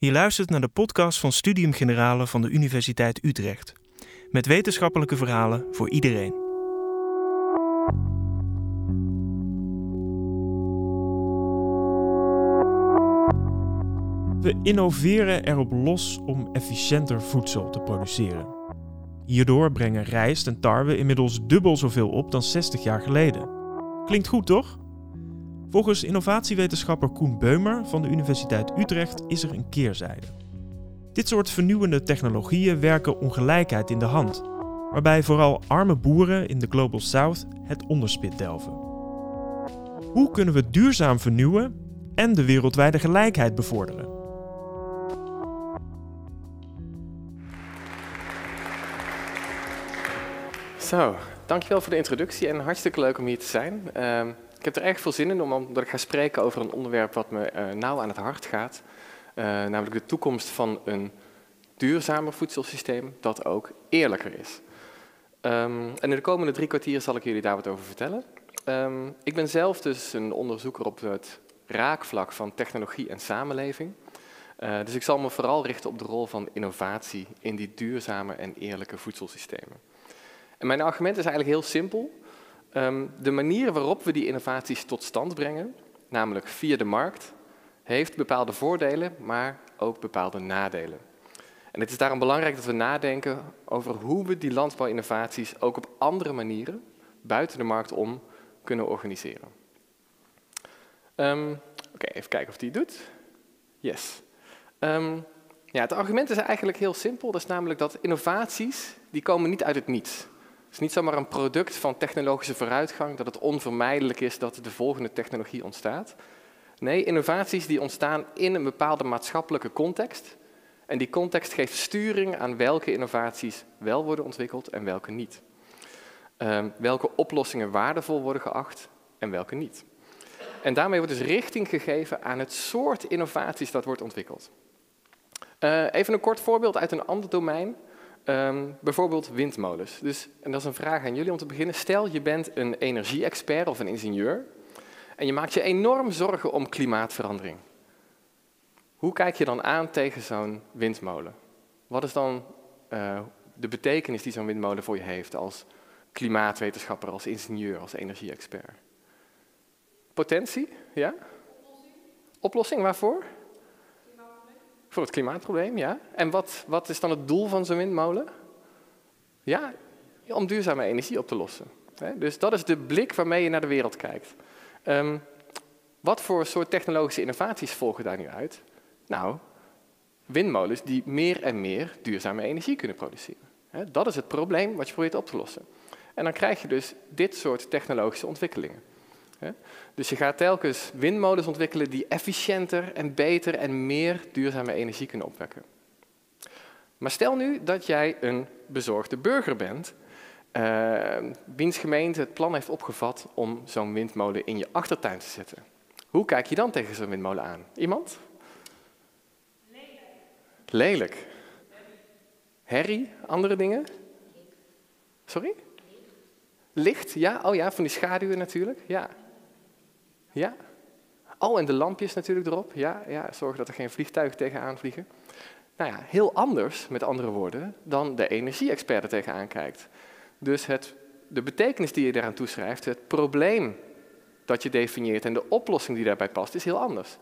Je luistert naar de podcast van Studium Generale van de Universiteit Utrecht. Met wetenschappelijke verhalen voor iedereen. We innoveren erop los om efficiënter voedsel te produceren. Hierdoor brengen rijst en tarwe inmiddels dubbel zoveel op dan 60 jaar geleden. Klinkt goed, toch? Volgens innovatiewetenschapper Koen Beumer van de Universiteit Utrecht is er een keerzijde. Dit soort vernieuwende technologieën werken ongelijkheid in de hand, waarbij vooral arme boeren in de Global South het onderspit delven. Hoe kunnen we duurzaam vernieuwen en de wereldwijde gelijkheid bevorderen? Zo, dankjewel voor de introductie en hartstikke leuk om hier te zijn. Ehm, heb er erg veel zin in, omdat ik ga spreken over een onderwerp wat me uh, nauw aan het hart gaat. Uh, namelijk de toekomst van een duurzamer voedselsysteem dat ook eerlijker is. Um, en in de komende drie kwartier zal ik jullie daar wat over vertellen. Um, ik ben zelf dus een onderzoeker op het raakvlak van technologie en samenleving. Uh, dus ik zal me vooral richten op de rol van innovatie in die duurzame en eerlijke voedselsystemen. En mijn argument is eigenlijk heel simpel. Um, de manier waarop we die innovaties tot stand brengen, namelijk via de markt, heeft bepaalde voordelen, maar ook bepaalde nadelen. En het is daarom belangrijk dat we nadenken over hoe we die landbouwinnovaties ook op andere manieren, buiten de markt om, kunnen organiseren. Um, Oké, even kijken of die doet. Yes. Um, ja, het argument is eigenlijk heel simpel. Dat is namelijk dat innovaties, die komen niet uit het niets. Het is niet zomaar een product van technologische vooruitgang, dat het onvermijdelijk is dat de volgende technologie ontstaat. Nee, innovaties die ontstaan in een bepaalde maatschappelijke context. En die context geeft sturing aan welke innovaties wel worden ontwikkeld en welke niet. Um, welke oplossingen waardevol worden geacht en welke niet. En daarmee wordt dus richting gegeven aan het soort innovaties dat wordt ontwikkeld. Uh, even een kort voorbeeld uit een ander domein. Um, bijvoorbeeld windmolens. Dus, en dat is een vraag aan jullie om te beginnen. Stel je bent een energie-expert of een ingenieur en je maakt je enorm zorgen om klimaatverandering. Hoe kijk je dan aan tegen zo'n windmolen? Wat is dan uh, de betekenis die zo'n windmolen voor je heeft als klimaatwetenschapper, als ingenieur, als energie-expert? Potentie, ja? Oplossing, waarvoor? Voor het klimaatprobleem, ja. En wat, wat is dan het doel van zo'n windmolen? Ja, om duurzame energie op te lossen. Dus dat is de blik waarmee je naar de wereld kijkt. Um, wat voor soort technologische innovaties volgen daar nu uit? Nou, windmolens die meer en meer duurzame energie kunnen produceren. Dat is het probleem wat je probeert op te lossen. En dan krijg je dus dit soort technologische ontwikkelingen. Dus je gaat telkens windmolens ontwikkelen die efficiënter en beter en meer duurzame energie kunnen opwekken. Maar stel nu dat jij een bezorgde burger bent, uh, wiens gemeente het plan heeft opgevat om zo'n windmolen in je achtertuin te zetten. Hoe kijk je dan tegen zo'n windmolen aan? Iemand? Lelijk. Lelijk. Herrie, andere dingen? Sorry? Licht, ja. Oh ja, van die schaduwen natuurlijk. Ja. Ja? Oh, en de lampjes natuurlijk erop. Ja, ja, zorg dat er geen vliegtuigen tegenaan vliegen. Nou ja, heel anders, met andere woorden, dan de energie-expert er tegenaan kijkt. Dus het, de betekenis die je daaraan toeschrijft, het probleem dat je definieert en de oplossing die daarbij past, is heel anders.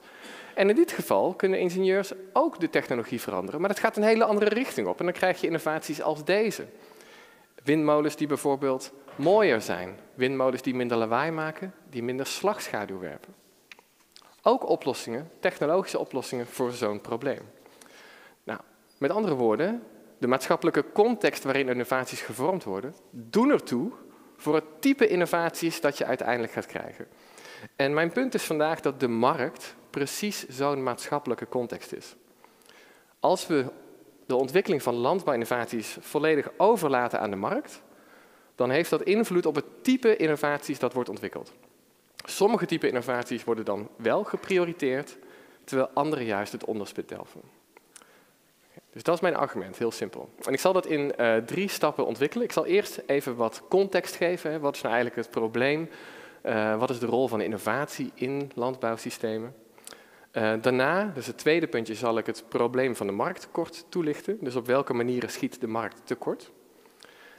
En in dit geval kunnen ingenieurs ook de technologie veranderen, maar dat gaat een hele andere richting op. En dan krijg je innovaties als deze. Windmolens die bijvoorbeeld mooier zijn. Windmolens die minder lawaai maken, die minder slagschaduw werpen. Ook oplossingen, technologische oplossingen voor zo'n probleem. Nou, met andere woorden, de maatschappelijke context waarin innovaties gevormd worden, doen ertoe voor het type innovaties dat je uiteindelijk gaat krijgen. En mijn punt is vandaag dat de markt precies zo'n maatschappelijke context is. Als we de ontwikkeling van landbouwinnovaties volledig overlaten aan de markt, dan heeft dat invloed op het type innovaties dat wordt ontwikkeld. Sommige type innovaties worden dan wel geprioriteerd, terwijl andere juist het onderspit delven. Dus dat is mijn argument, heel simpel. En ik zal dat in uh, drie stappen ontwikkelen. Ik zal eerst even wat context geven. Wat is nou eigenlijk het probleem? Uh, wat is de rol van innovatie in landbouwsystemen? Uh, daarna, dus het tweede puntje, zal ik het probleem van de markt kort toelichten. Dus op welke manieren schiet de markt tekort.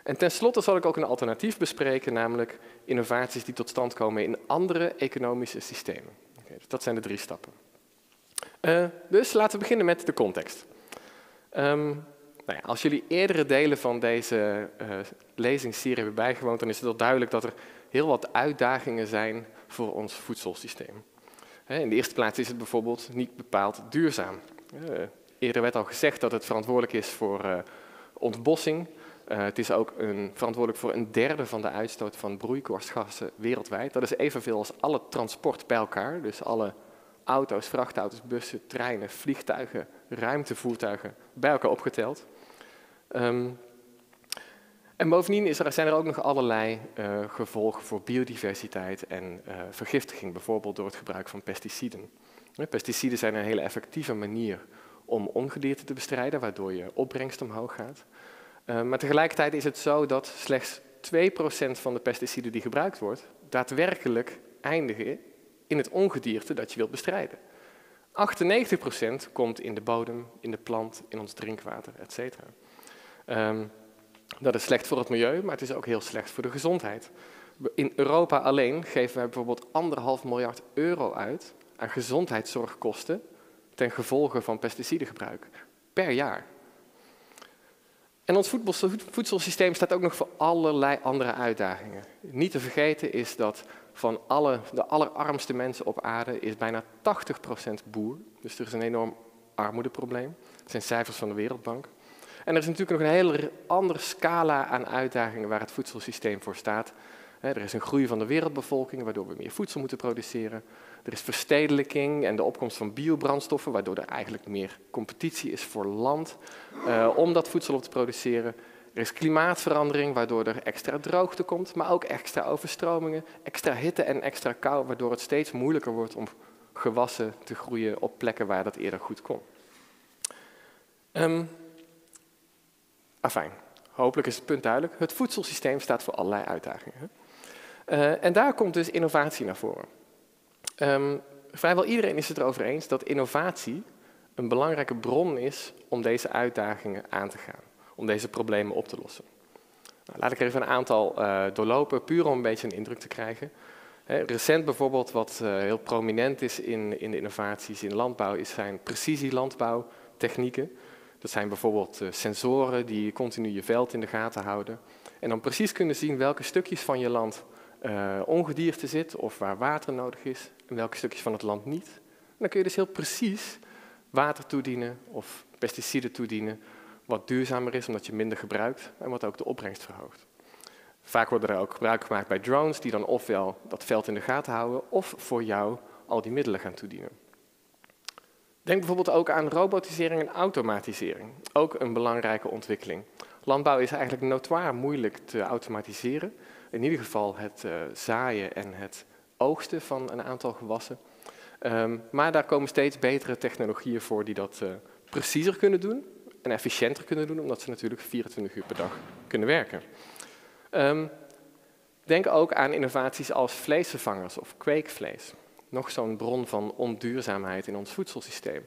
En tenslotte zal ik ook een alternatief bespreken, namelijk innovaties die tot stand komen in andere economische systemen. Dus dat zijn de drie stappen. Uh, dus laten we beginnen met de context. Um, nou ja, als jullie eerdere delen van deze uh, lezingsserie hebben bijgewoond, dan is het wel duidelijk dat er heel wat uitdagingen zijn voor ons voedselsysteem. In de eerste plaats is het bijvoorbeeld niet bepaald duurzaam. Uh, eerder werd al gezegd dat het verantwoordelijk is voor ontbossing. het is ook een, verantwoordelijk voor een derde van de uitstoot van broeikasgassen wereldwijd. Dat is evenveel als alle transport bij elkaar. Dus alle auto's, vrachtauto's, bussen, treinen, vliegtuigen, ruimtevoertuigen bij elkaar opgeteld. Um, en bovendien is er, zijn er ook nog allerlei uh, gevolgen voor biodiversiteit en uh, vergiftiging, bijvoorbeeld door het gebruik van pesticiden. Pesticiden zijn een hele effectieve manier om ongedierte te bestrijden, waardoor je opbrengst omhoog gaat. Uh, maar tegelijkertijd is het zo dat slechts 2% van de pesticiden die gebruikt wordt, daadwerkelijk eindigen in het ongedierte dat je wilt bestrijden. 98% komt in de bodem, in de plant, in ons drinkwater, etc. Um, dat is slecht voor het milieu, maar het is ook heel slecht voor de gezondheid. In Europa alleen geven wij bijvoorbeeld anderhalf miljard euro uit aan gezondheidszorgkosten ten gevolge van pesticidengebruik per jaar. En ons voedselsysteem staat ook nog voor allerlei andere uitdagingen. Niet te vergeten is dat van alle, de allerarmste mensen op aarde is bijna 80% boer. Dus er is een enorm armoedeprobleem. Dat zijn cijfers van de Wereldbank. En er is natuurlijk nog een hele andere scala aan uitdagingen waar het voedselsysteem voor staat. Er is een groei van de wereldbevolking, waardoor we meer voedsel moeten produceren. Er is verstedelijking en de opkomst van biobrandstoffen, waardoor er eigenlijk meer competitie is voor land uh, om dat voedsel op te produceren. Er is klimaatverandering, waardoor er extra droogte komt, maar ook extra overstromingen, extra hitte en extra kou, waardoor het steeds moeilijker wordt om gewassen te groeien op plekken waar dat eerder goed kon. Um, Afijn, hopelijk is het punt duidelijk. Het voedselsysteem staat voor allerlei uitdagingen. Uh, en daar komt dus innovatie naar voren. Um, vrijwel iedereen is het erover eens dat innovatie een belangrijke bron is om deze uitdagingen aan te gaan, om deze problemen op te lossen. Nou, laat ik er even een aantal uh, doorlopen, puur om een beetje een indruk te krijgen. Recent bijvoorbeeld, wat uh, heel prominent is in, in de innovaties in landbouw, is zijn precisielandbouwtechnieken. Dat zijn bijvoorbeeld sensoren die continu je veld in de gaten houden. En dan precies kunnen zien welke stukjes van je land uh, ongedierte zit of waar water nodig is en welke stukjes van het land niet. Dan kun je dus heel precies water toedienen of pesticiden toedienen wat duurzamer is omdat je minder gebruikt en wat ook de opbrengst verhoogt. Vaak worden er ook gebruik gemaakt bij drones die dan ofwel dat veld in de gaten houden of voor jou al die middelen gaan toedienen. Denk bijvoorbeeld ook aan robotisering en automatisering. Ook een belangrijke ontwikkeling. Landbouw is eigenlijk notoir moeilijk te automatiseren. In ieder geval het uh, zaaien en het oogsten van een aantal gewassen. Um, maar daar komen steeds betere technologieën voor die dat uh, preciezer kunnen doen en efficiënter kunnen doen, omdat ze natuurlijk 24 uur per dag kunnen werken. Um, denk ook aan innovaties als vleesvervangers of kweekvlees nog zo'n bron van onduurzaamheid in ons voedselsysteem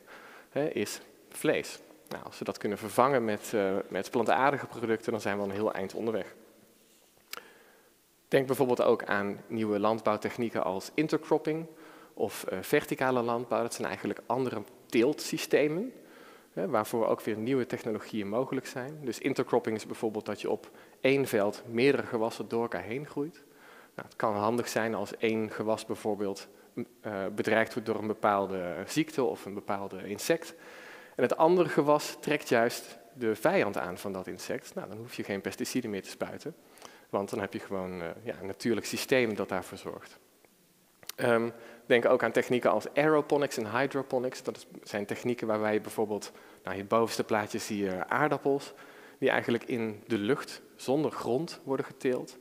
hè, is vlees. Nou, als we dat kunnen vervangen met, uh, met plantaardige producten, dan zijn we al een heel eind onderweg. Denk bijvoorbeeld ook aan nieuwe landbouwtechnieken als intercropping of uh, verticale landbouw. Dat zijn eigenlijk andere teeltsystemen, hè, waarvoor ook weer nieuwe technologieën mogelijk zijn. Dus intercropping is bijvoorbeeld dat je op één veld meerdere gewassen door elkaar heen groeit. Nou, het kan handig zijn als één gewas bijvoorbeeld uh, bedreigd wordt door een bepaalde ziekte of een bepaalde insect. En het andere gewas trekt juist de vijand aan van dat insect. Nou, dan hoef je geen pesticiden meer te spuiten, want dan heb je gewoon uh, ja, een natuurlijk systeem dat daarvoor zorgt. Um, denk ook aan technieken als aeroponics en hydroponics. Dat zijn technieken waarbij je bijvoorbeeld, nou, hier bovenste plaatje zie je aardappels, die eigenlijk in de lucht zonder grond worden geteeld.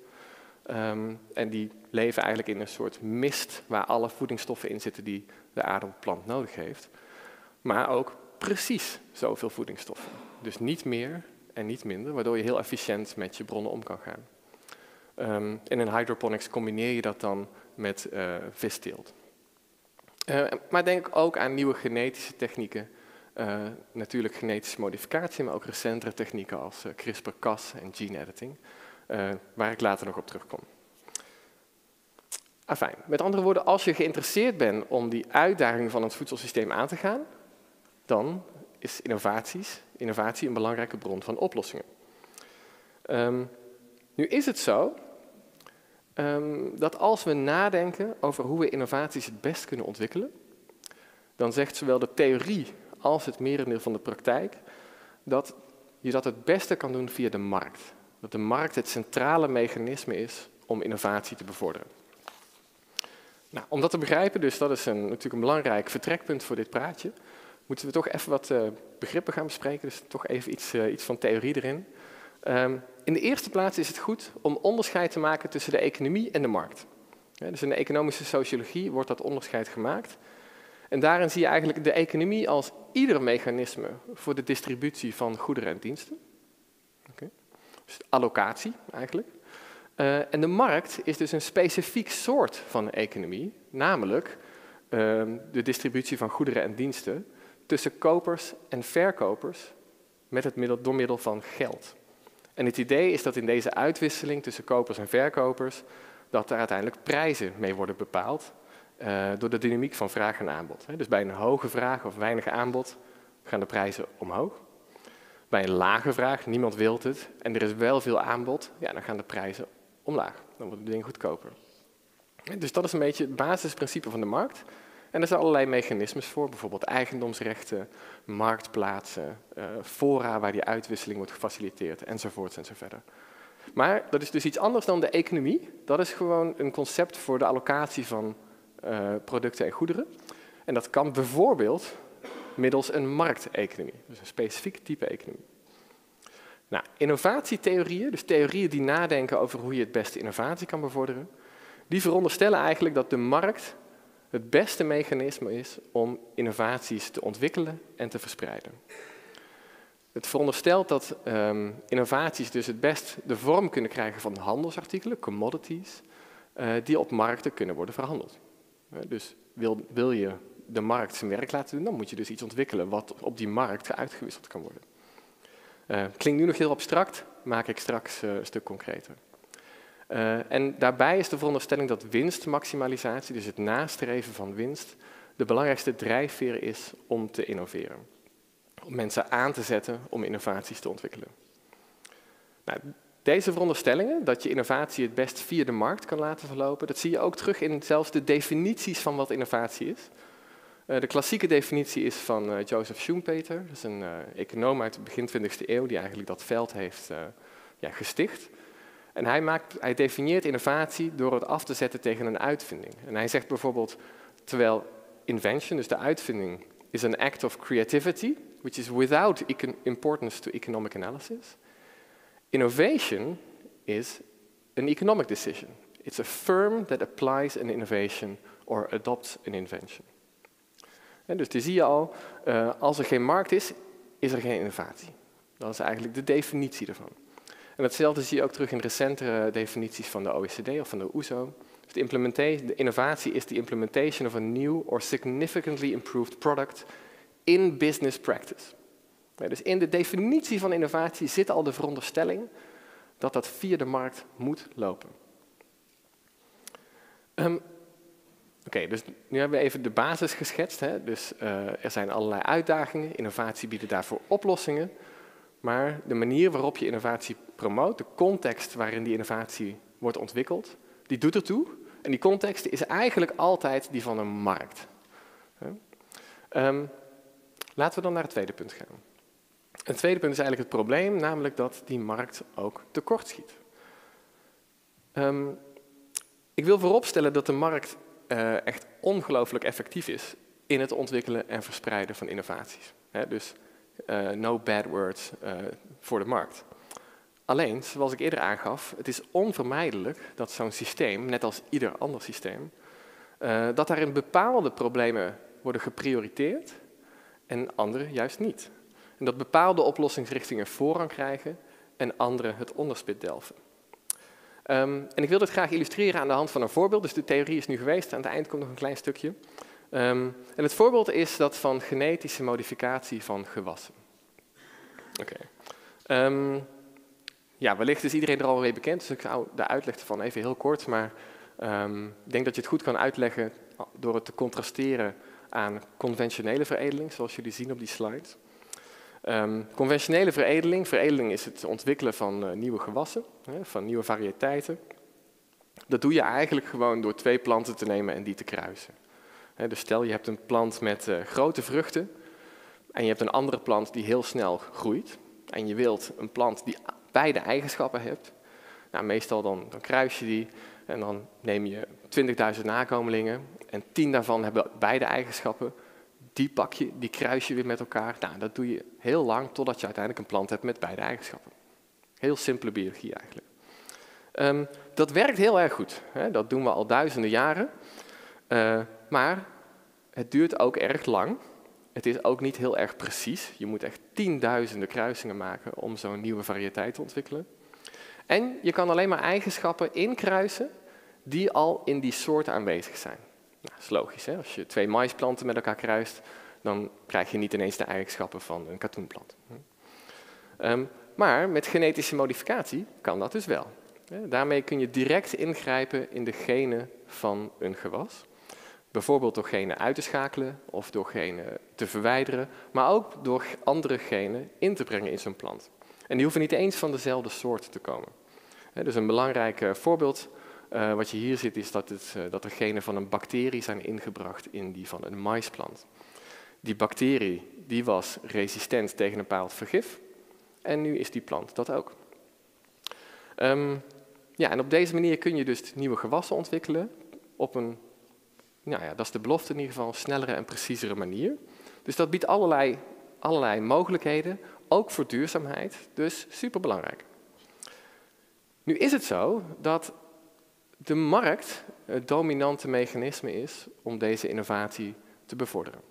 Um, en die leven eigenlijk in een soort mist waar alle voedingsstoffen in zitten die de aardappelplant nodig heeft. Maar ook precies zoveel voedingsstoffen. Dus niet meer en niet minder, waardoor je heel efficiënt met je bronnen om kan gaan. Um, en in hydroponics combineer je dat dan met uh, visteelt. maar denk ook aan nieuwe genetische technieken. natuurlijk genetische modificatie, maar ook recentere technieken als CRISPR-Cas en gene editing. waar ik later nog op terugkom. Afijn, met andere woorden, als je geïnteresseerd bent om die uitdaging van het voedselsysteem aan te gaan, dan is innovaties, innovatie een belangrijke bron van oplossingen. Ehm, nu is het zo ehm, dat als we nadenken over hoe we innovaties het best kunnen ontwikkelen, dan zegt zowel de theorie als het merendeel van de praktijk dat je dat het beste kan doen via de markt. Dat de markt het centrale mechanisme is om innovatie te bevorderen. Nou, om dat te begrijpen, dus dat is een, natuurlijk een belangrijk vertrekpunt voor dit praatje, moeten we toch even wat uh, begrippen gaan bespreken. Dus toch even iets, uh, iets van theorie erin. Um, in de eerste plaats is het goed om onderscheid te maken tussen de economie en de markt. Dus in de economische sociologie wordt dat onderscheid gemaakt. En daarin zie je eigenlijk de economie als ieder mechanisme voor de distributie van goederen en diensten. Dus allocatie eigenlijk. Uh, en de markt is dus een specifiek soort van economie, namelijk uh, de distributie van goederen en diensten tussen kopers en verkopers met het middel, door middel van geld. En het idee is dat in deze uitwisseling tussen kopers en verkopers, dat er uiteindelijk prijzen mee worden bepaald uh, door de dynamiek van vraag en aanbod. Dus bij een hoge vraag of weinig aanbod gaan de prijzen omhoog. Bij een lage vraag, niemand wil het en er is wel veel aanbod, ja, dan gaan de prijzen omlaag. Dan wordt het ding goedkoper. Dus dat is een beetje het basisprincipe van de markt. En er zijn allerlei mechanismes voor, bijvoorbeeld eigendomsrechten, marktplaatsen, uh, fora waar die uitwisseling wordt gefaciliteerd, enzovoorts enzovoort. Maar dat is dus iets anders dan de economie. Dat is gewoon een concept voor de allocatie van uh, producten en goederen. En dat kan bijvoorbeeld middels een markteconomie, dus een specifiek type economie. Nou, innovatietheorieën, dus theorieën die nadenken over hoe je het beste innovatie kan bevorderen, die veronderstellen eigenlijk dat de markt het beste mechanisme is om innovaties te ontwikkelen en te verspreiden. Het veronderstelt dat um, innovaties dus het best de vorm kunnen krijgen van handelsartikelen, commodities, uh, die op markten kunnen worden verhandeld. Dus wil, wil, je de markt zijn werk laten doen, dan moet je dus iets ontwikkelen wat op die markt uitgewisseld kan worden. Uh, klinkt nu nog heel abstract, maak ik straks een stuk concreter. Uh, en daarbij is de veronderstelling dat winstmaximalisatie, dus het nastreven van winst, de belangrijkste drijfveer is om te innoveren. Om mensen aan te zetten om innovaties te ontwikkelen. Nou, deze veronderstellingen, dat je innovatie het best via de markt kan laten verlopen, dat zie je ook terug in zelfs de definities van wat innovatie is. Uh, de klassieke definitie is van uh, Joseph Schumpeter, dat is een econoom uit de begin 20e eeuw die eigenlijk dat veld heeft gesticht. En hij, maakt, definieert innovatie door het af te zetten tegen een uitvinding. En hij zegt bijvoorbeeld, terwijl invention, dus de uitvinding, is an act of creativity, which is without importance to economic analysis. Innovation is an economic decision. It's a firm that applies an innovation or adopts an invention. En dus die zie je al, uh, als er geen markt is, is er geen innovatie. Dat is eigenlijk de definitie ervan. En hetzelfde zie je ook terug in recentere definities van de OECD of van de OESO. Dus de, de innovatie is de implementation of a new or significantly improved product in business practice. dus in de definitie van innovatie zit al de veronderstelling dat dat via de markt moet lopen. Um, Oké, dus nu hebben we even de basis geschetst. Hè? Dus uh, er zijn allerlei uitdagingen, innovatie biedt daarvoor oplossingen. Maar de manier waarop je innovatie promoot, de context waarin die innovatie wordt ontwikkeld, die doet ertoe. En die context is eigenlijk altijd die van een markt. Um, laten we dan naar het tweede punt gaan. Het tweede punt is eigenlijk het probleem, namelijk dat die markt ook tekortschiet. Um, ik wil vooropstellen dat de markt uh, echt ongelooflijk effectief is in het ontwikkelen en verspreiden van innovaties. dus uh, no bad words uh, voor de markt. Alleen, zoals ik eerder aangaf, het is onvermijdelijk dat zo'n systeem, net als ieder ander systeem, uh, dat daarin bepaalde problemen worden geprioriteerd en andere juist niet. En dat bepaalde oplossingsrichtingen voorrang krijgen en andere het onderspit delven. Um, en ik wil dit graag illustreren aan de hand van een voorbeeld. Dus de theorie is nu geweest, aan het eind komt nog een klein stukje. Ehm, en het voorbeeld is dat van genetische modificatie van gewassen. Oké. Ehm, ja, wellicht is iedereen er al mee bekend, dus ik zou de uitleg ervan even heel kort, maar ehm, ik denk dat je het goed kan uitleggen door het te contrasteren aan conventionele veredeling, zoals jullie zien op die slide. conventionele veredeling, veredeling is het ontwikkelen van uh, nieuwe gewassen, hè, van nieuwe variëteiten. Dat doe je eigenlijk gewoon door twee planten te nemen en die te kruisen. Dus stel je hebt een plant met uh, grote vruchten en je hebt een andere plant die heel snel groeit. En je wilt een plant die beide eigenschappen heeft. Nou, meestal dan, dan kruis je die en dan neem je 20.000 nakomelingen en 10 daarvan hebben beide eigenschappen. Die pak je, die kruis je weer met elkaar. Nou, dat doe je heel lang totdat je uiteindelijk een plant hebt met beide eigenschappen. Heel simpele biologie eigenlijk. Um, dat werkt heel erg goed. Hè? Dat doen we al duizenden jaren. Uh, maar het duurt ook erg lang. Het is ook niet heel erg precies. Je moet echt tienduizenden kruisingen maken om zo'n nieuwe variëteit te ontwikkelen. En je kan alleen maar eigenschappen inkruisen die al in die soort aanwezig zijn. Nou, dat is logisch. Hè? Als je twee maisplanten met elkaar kruist, dan krijg je niet ineens de eigenschappen van een katoenplant. Um, maar met genetische modificatie kan dat dus wel. Daarmee kun je direct ingrijpen in de genen van een gewas. Bijvoorbeeld door genen uit te schakelen of door genen te verwijderen, maar ook door andere genen in te brengen in zo'n plant. En die hoeven niet eens van dezelfde soort te komen. Dus een belangrijk eh, voorbeeld uh, wat je hier ziet is dat, het, uh, dat er genen van een bacterie zijn ingebracht in die van een maisplant. Die bacterie die was resistent tegen een bepaald vergif en nu is die plant dat ook. Um, ja, en op deze manier kun je dus nieuwe gewassen ontwikkelen op een nou ja, dat is de belofte in ieder geval, een snellere en preciezere manier. Dus dat biedt allerlei, allerlei mogelijkheden, ook voor duurzaamheid, dus superbelangrijk. Nu is het zo dat de markt het dominante mechanisme is om deze innovatie te bevorderen.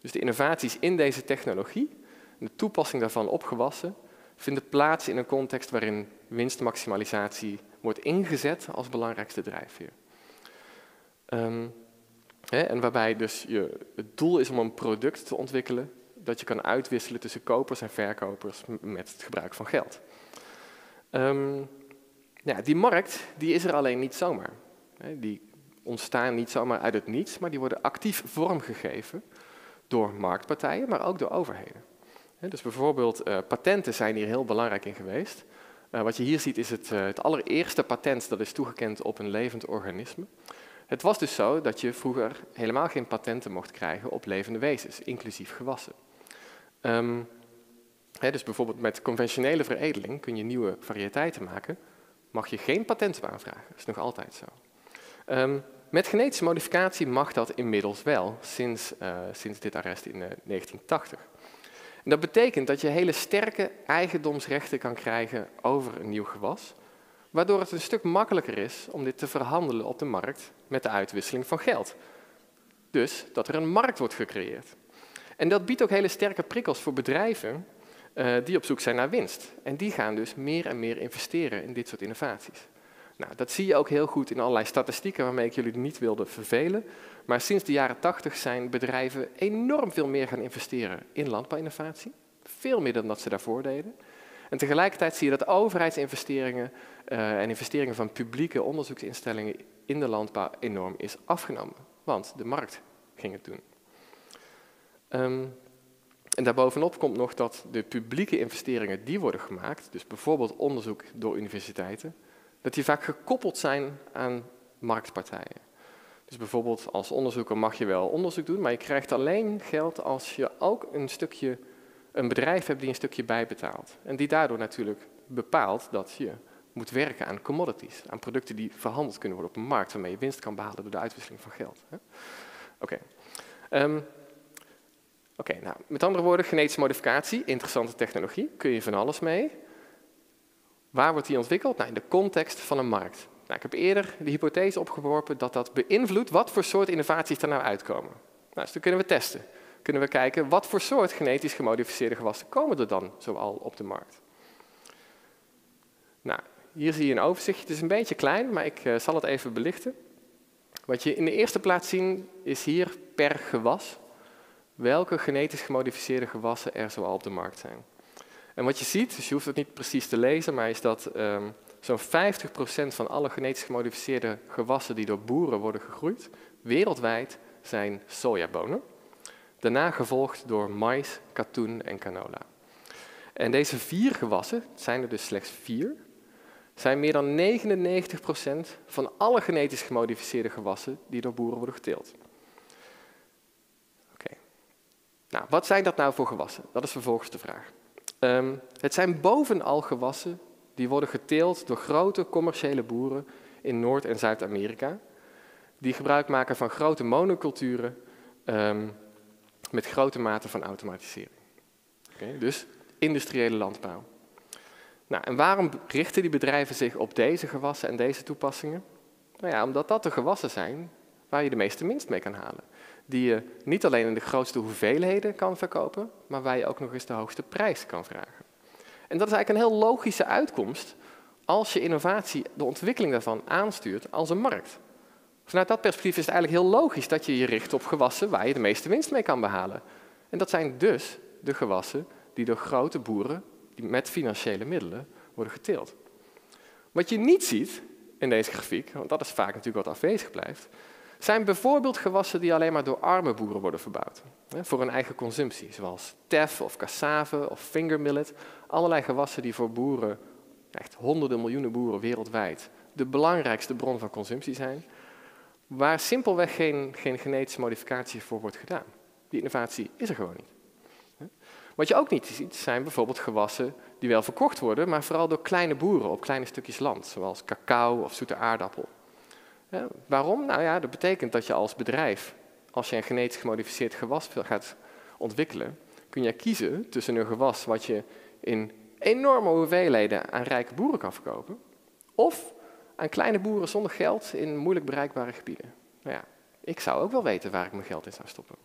Dus de innovaties in deze technologie, de toepassing daarvan op gewassen, vinden plaats in een context waarin winstmaximalisatie wordt ingezet als belangrijkste drijfveer. Um, en waarbij dus je, het doel is om een product te ontwikkelen dat je kan uitwisselen tussen kopers en verkopers met het gebruik van geld. Ja, die markt die is er alleen niet zomaar. die ontstaan niet zomaar uit het niets, maar die worden actief vormgegeven door marktpartijen, maar ook door overheden. dus bijvoorbeeld uh, patenten zijn hier heel belangrijk in geweest. Uh, wat je hier ziet is het, uh, het allereerste patent dat is toegekend op een levend organisme. Het was dus zo dat je vroeger helemaal geen patenten mocht krijgen op levende wezens, inclusief gewassen. Um, dus bijvoorbeeld met conventionele veredeling kun je nieuwe variëteiten maken, mag je geen patent aanvragen. Dat is nog altijd zo. Um, met genetische modificatie mag dat inmiddels wel, sinds, uh, sinds dit arrest in uh, 1980. En dat betekent dat je hele sterke eigendomsrechten kan krijgen over een nieuw gewas, waardoor het een stuk makkelijker is om dit te verhandelen op de markt met de uitwisseling van geld. Dus dat er een markt wordt gecreëerd. En dat biedt ook hele sterke prikkels voor bedrijven uh, die op zoek zijn naar winst. En die gaan dus meer en meer investeren in dit soort innovaties. Nou, dat zie je ook heel goed in allerlei statistieken waarmee ik jullie niet wilde vervelen. Maar sinds de jaren 80 zijn bedrijven enorm veel meer gaan investeren in landbouwinnovatie. Veel meer dan dat ze daarvoor deden. En tegelijkertijd zie je dat overheidsinvesteringen uh, en investeringen van publieke onderzoeksinstellingen in de landbouw enorm is afgenomen. Want de markt ging het doen. Um, en daarbovenop komt nog dat de publieke investeringen die worden gemaakt, dus bijvoorbeeld onderzoek door universiteiten, dat die vaak gekoppeld zijn aan marktpartijen. Dus bijvoorbeeld als onderzoeker mag je wel onderzoek doen, maar je krijgt alleen geld als je ook een stukje, een bedrijf hebt die een stukje bijbetaalt. En die daardoor natuurlijk bepaalt dat je moet werken aan commodities, aan producten die verhandeld kunnen worden op een markt, waarmee je winst kan behalen door de uitwisseling van geld. Oké. Um, Oké, nou, met andere woorden, genetische modificatie, interessante technologie, kun je van alles mee. Waar wordt die ontwikkeld? Nou, in de context van een markt. Nou, ik heb eerder de hypothese opgeworpen dat dat beïnvloedt wat voor soort innovaties er nou uitkomen. Nou, dus dan kunnen we testen. Kunnen we kijken wat voor soort genetisch gemodificeerde gewassen komen er dan zoal op de markt. Nou, hier zie je een overzicht. Het is een beetje klein, maar ik uh, zal het even belichten. Wat je in de eerste plaats ziet is hier per gewas welke genetisch gemodificeerde gewassen er zoal op de markt zijn. En wat je ziet, dus je hoeft het niet precies te lezen, maar is dat um, zo'n 50% van alle genetisch gemodificeerde gewassen die door boeren worden gegroeid, wereldwijd zijn sojabonen. Daarna gevolgd door mais, katoen en canola. En deze vier gewassen, het zijn er dus slechts vier, zijn meer dan 99% van alle genetisch gemodificeerde gewassen die door boeren worden geteeld. Oké. Nou, wat zijn dat nou voor gewassen? Dat is vervolgens de vraag. Um, het zijn bovenal gewassen die worden geteeld door grote commerciële boeren in Noord- en Zuid-Amerika, die gebruik maken van grote monoculturen um, met grote mate van automatisering. Dus industriële landbouw. Nou, en waarom richten die bedrijven zich op deze gewassen en deze toepassingen? Nou ja, omdat dat de gewassen zijn waar je de meeste winst mee kan halen. Die je niet alleen in de grootste hoeveelheden kan verkopen, maar waar je ook nog eens de hoogste prijs kan vragen. En dat is eigenlijk een heel logische uitkomst als je innovatie, de ontwikkeling daarvan, aanstuurt als een markt. Vanuit dat perspectief is het eigenlijk heel logisch dat je je richt op gewassen waar je de meeste winst mee kan behalen. En dat zijn dus de gewassen die door grote boeren die met financiële middelen worden geteeld. Wat je niet ziet in deze grafiek, want dat is vaak natuurlijk wat afwezig blijft, zijn bijvoorbeeld gewassen die alleen maar door arme boeren worden verbouwd. Voor hun eigen consumptie, zoals tef of cassave of fingermillet. Allerlei gewassen die voor boeren, echt honderden miljoenen boeren wereldwijd, de belangrijkste bron van consumptie zijn. Waar simpelweg geen, geen genetische modificatie voor wordt gedaan. Die innovatie is er gewoon niet. Wat je ook niet ziet, zijn bijvoorbeeld gewassen die wel verkocht worden, maar vooral door kleine boeren op kleine stukjes land, zoals cacao of zoete aardappel. Waarom? Nou ja, dat betekent dat je als bedrijf, als je een genetisch gemodificeerd gewas gaat ontwikkelen, kun je kiezen tussen een gewas wat je in enorme hoeveelheden aan rijke boeren kan verkopen, of aan kleine boeren zonder geld in moeilijk bereikbare gebieden. Nou ja, ik zou ook wel weten waar ik mijn geld in zou stoppen.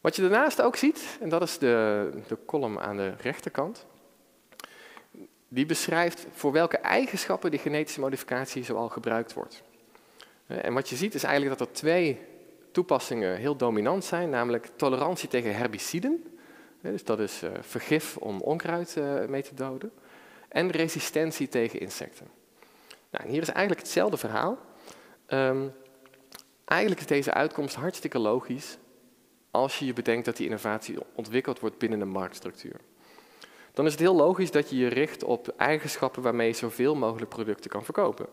Wat je daarnaast ook ziet, en dat is de, de column aan de rechterkant, die beschrijft voor welke eigenschappen die genetische modificatie zoal gebruikt wordt. En wat je ziet is eigenlijk dat er twee toepassingen heel dominant zijn, namelijk tolerantie tegen herbiciden, dus dat is uh, vergif om onkruid mee te doden, en resistentie tegen insecten. Nou, hier is eigenlijk hetzelfde verhaal. Um, eigenlijk is deze uitkomst hartstikke logisch als je je bedenkt dat die innovatie ontwikkeld wordt binnen een marktstructuur. Dan is het heel logisch dat je je richt op eigenschappen waarmee je zoveel mogelijk producten kan verkopen.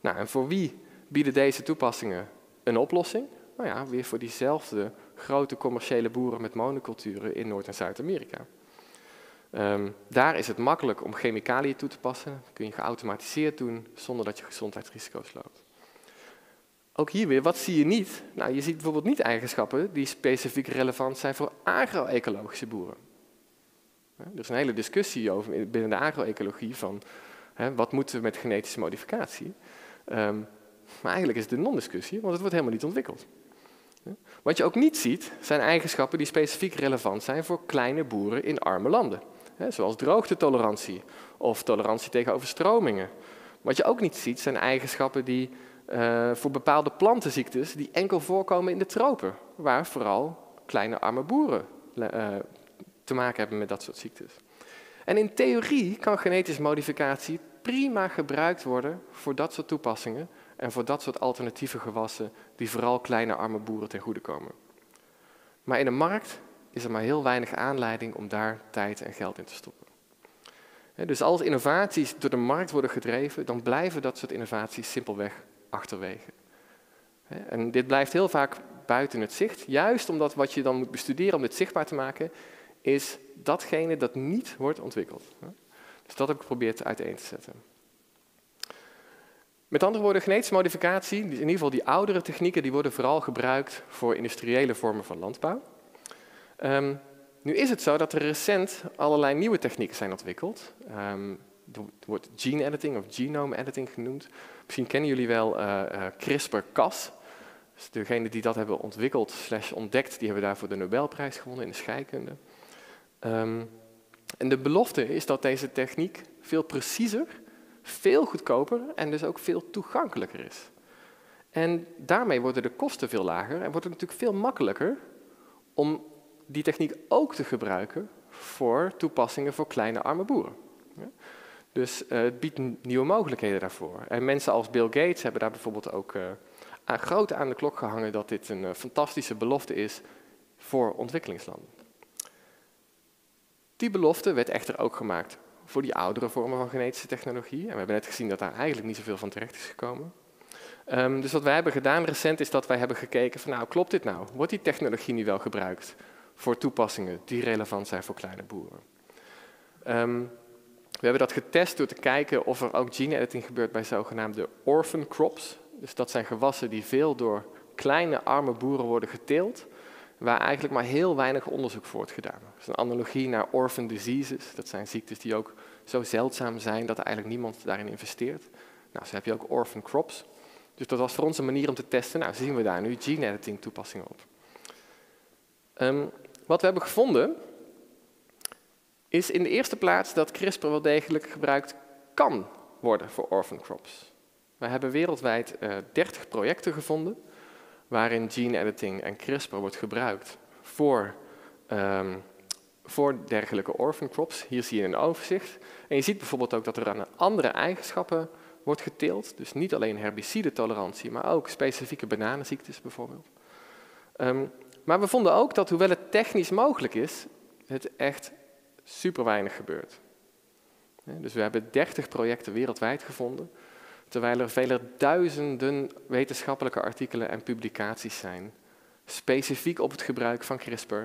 Nou, en voor wie bieden deze toepassingen een oplossing? Nou ja, weer voor diezelfde grote commerciële boeren met monoculturen in Noord- en Zuid-Amerika. Um, daar is het makkelijk om chemicaliën toe te passen. Dat kun je geautomatiseerd doen zonder dat je gezondheidsrisico's loopt. Ook hier weer, wat zie je niet? Nou, je ziet bijvoorbeeld niet eigenschappen die specifiek relevant zijn voor agro-ecologische boeren. Er is een hele discussie over binnen de agro-ecologie van hè, wat moeten we met genetische modificatie. Um, maar eigenlijk is het een non-discussie, want het wordt helemaal niet ontwikkeld. Wat je ook niet ziet, zijn eigenschappen die specifiek relevant zijn voor kleine boeren in arme landen. Zoals droogtetolerantie of tolerantie tegen overstromingen. Wat je ook niet ziet, zijn eigenschappen die uh, voor bepaalde plantenziektes die enkel voorkomen in de tropen, waar vooral kleine arme boeren uh, te maken hebben met dat soort ziektes. En in theorie kan genetische modificatie prima gebruikt worden voor dat soort toepassingen en voor dat soort alternatieve gewassen die vooral kleine arme boeren ten goede komen. Maar in de markt is er maar heel weinig aanleiding om daar tijd en geld in te stoppen. Dus als innovaties door de markt worden gedreven, dan blijven dat soort innovaties simpelweg achterwege. En dit blijft heel vaak buiten het zicht, juist omdat wat je dan moet bestuderen om dit zichtbaar te maken, is datgene dat niet wordt ontwikkeld. Dus dat heb ik geprobeerd uiteen te zetten. Met andere woorden, genetische modificatie, in ieder geval die oudere technieken, die worden vooral gebruikt voor industriële vormen van landbouw. Um, nu is het zo dat er recent allerlei nieuwe technieken zijn ontwikkeld. Um, het wordt gene editing of genome editing genoemd. Misschien kennen jullie wel uh, uh, CRISPR-Cas. Dus degenen die dat hebben ontwikkeld slash ontdekt, die hebben daarvoor de Nobelprijs gewonnen in de scheikunde. Um, en de belofte is dat deze techniek veel preciezer, veel goedkoper en dus ook veel toegankelijker is. En daarmee worden de kosten veel lager en wordt het natuurlijk veel makkelijker om die techniek ook te gebruiken voor toepassingen voor kleine arme boeren. Dus uh, het biedt nieuwe mogelijkheden daarvoor. En mensen als Bill Gates hebben daar bijvoorbeeld ook uh, aan, groot aan de klok gehangen dat dit een uh, fantastische belofte is voor ontwikkelingslanden. Die belofte werd echter ook gemaakt voor die oudere vormen van genetische technologie. En we hebben net gezien dat daar eigenlijk niet zoveel van terecht is gekomen. Um, dus wat wij hebben gedaan recent is dat wij hebben gekeken van nou, klopt dit nou? Wordt die technologie nu wel gebruikt voor toepassingen die relevant zijn voor kleine boeren? Um, we hebben dat getest door te kijken of er ook gene editing gebeurt bij zogenaamde orphan crops. Dus dat zijn gewassen die veel door kleine arme boeren worden geteeld, waar eigenlijk maar heel weinig onderzoek voor wordt gedaan. Dat is een analogie naar orphan diseases. Dat zijn ziektes die ook zo zeldzaam zijn dat eigenlijk niemand daarin investeert. Nou, zo heb je ook orphan crops. Dus dat was voor ons een manier om te testen. Nou, zien we daar nu gene editing toepassingen op. Um, wat we hebben gevonden is in de eerste plaats dat CRISPR wel degelijk gebruikt kan worden voor orphan crops. We hebben wereldwijd uh, eh, 30 projecten gevonden waarin gene editing en CRISPR wordt gebruikt voor, um, voor dergelijke orphan crops. Hier zie je een overzicht. En je ziet bijvoorbeeld ook dat er aan andere eigenschappen wordt geteeld. Dus niet alleen herbicide-tolerantie, maar ook specifieke bananenziektes bijvoorbeeld. Um, maar we vonden ook dat hoewel het technisch mogelijk is, het echt super weinig gebeurt. Dus we hebben 30 projecten wereldwijd gevonden, terwijl er vele duizenden wetenschappelijke artikelen en publicaties zijn, specifiek op het gebruik van CRISPR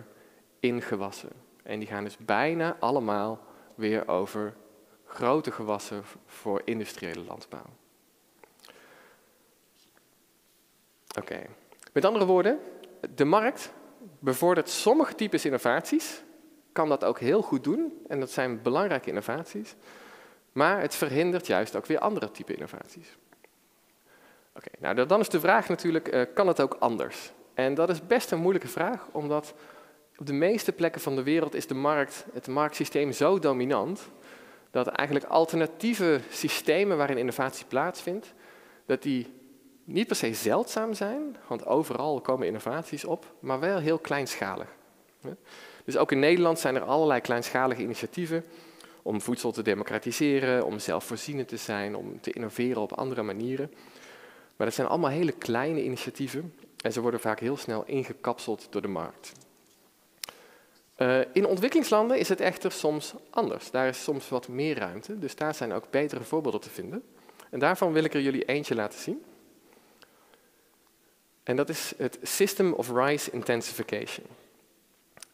in gewassen. En die gaan dus bijna allemaal weer over grote gewassen voor industriële landbouw. Oké, met andere woorden, de markt bevordert sommige types innovaties, kan dat ook heel goed doen en dat zijn belangrijke innovaties, maar het verhindert juist ook weer andere type innovaties. Oké, nou dan is de vraag natuurlijk, uh, kan het ook anders? En dat is best een moeilijke vraag, omdat op de meeste plekken van de wereld is de markt, het marktsysteem zo dominant, dat eigenlijk alternatieve systemen waarin innovatie plaatsvindt, dat die niet per se zeldzaam zijn, want overal komen innovaties op, maar wel heel kleinschalig. Dus ook in Nederland zijn er allerlei kleinschalige initiatieven om voedsel te democratiseren, om zelfvoorzienend te zijn, om te innoveren op andere manieren. Maar dat zijn allemaal hele kleine initiatieven en ze worden vaak heel snel ingekapseld door de markt. Uh, in ontwikkelingslanden is het echter soms anders. Daar is soms wat meer ruimte, dus daar zijn ook betere voorbeelden te vinden. En daarvan wil ik er jullie eentje laten zien. En dat is het System of Rice Intensification.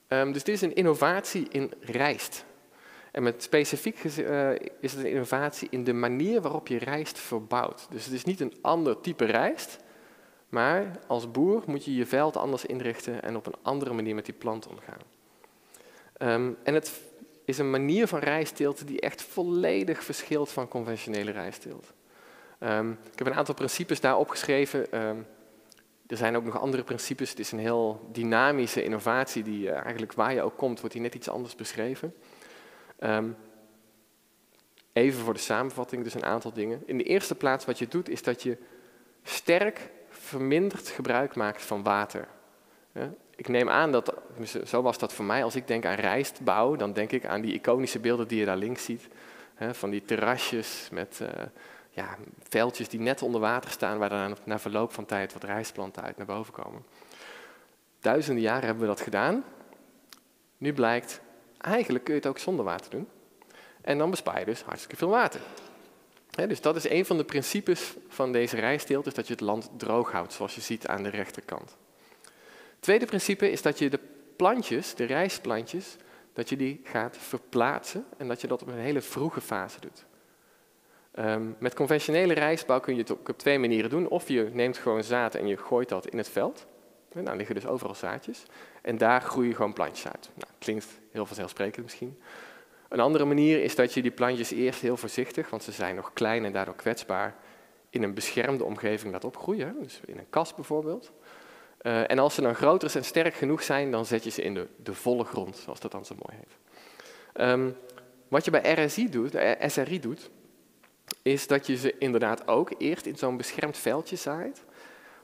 Um, dus dit is een innovatie in rijst. En met specifiek uh, is het een innovatie in de manier waarop je rijst verbouwt. Dus het is niet een ander type rijst, maar als boer moet je je veld anders inrichten en op een andere manier met die plant omgaan. Um, en het is een manier van rijstteelt die echt volledig verschilt van conventionele rijstteelt. Um, ik heb een aantal principes daar opgeschreven. Er zijn ook nog andere principes. Het is een heel dynamische innovatie die uh, eigenlijk waar je ook komt, wordt die net iets anders beschreven. Um, even voor de samenvatting, dus een aantal dingen. In de eerste plaats wat je doet, is dat je sterk verminderd gebruik maakt van water. ik neem aan dat, zo was dat voor mij, als ik denk aan rijstbouw, dan denk ik aan die iconische beelden die je daar links ziet. van die terrasjes met uh, ja, veldjes die net onder water staan, waar dan na verloop van tijd wat rijstplanten uit naar boven komen. Duizenden jaren hebben we dat gedaan. Nu blijkt, eigenlijk kun je het ook zonder water doen. En dan bespaar je dus hartstikke veel water. dus dat is een van de principes van deze rijsteelt, is dat je het land droog houdt, zoals je ziet aan de rechterkant. Tweede principe is dat je de plantjes, de rijstplantjes, dat je die gaat verplaatsen en dat je dat op een hele vroege fase doet. Ehm, met conventionele rijstbouw kun je het op twee manieren doen. Of je neemt gewoon zaad en je gooit dat in het veld. En dan liggen dus overal zaadjes. En daar groeien gewoon plantjes uit. Nou, klinkt heel vanzelfsprekend misschien. Een andere manier is dat je die plantjes eerst heel voorzichtig, want ze zijn nog klein en daardoor kwetsbaar, in een beschermde omgeving laat opgroeien. Dus in een kast bijvoorbeeld. Uh, en als ze dan groter en sterk genoeg zijn, dan zet je ze in de, de volle grond, zoals dat dan zo mooi heet. Um, wat je bij RSI doet, eh, SRI doet, is dat je ze inderdaad ook eerst in zo'n beschermd veldje zaait.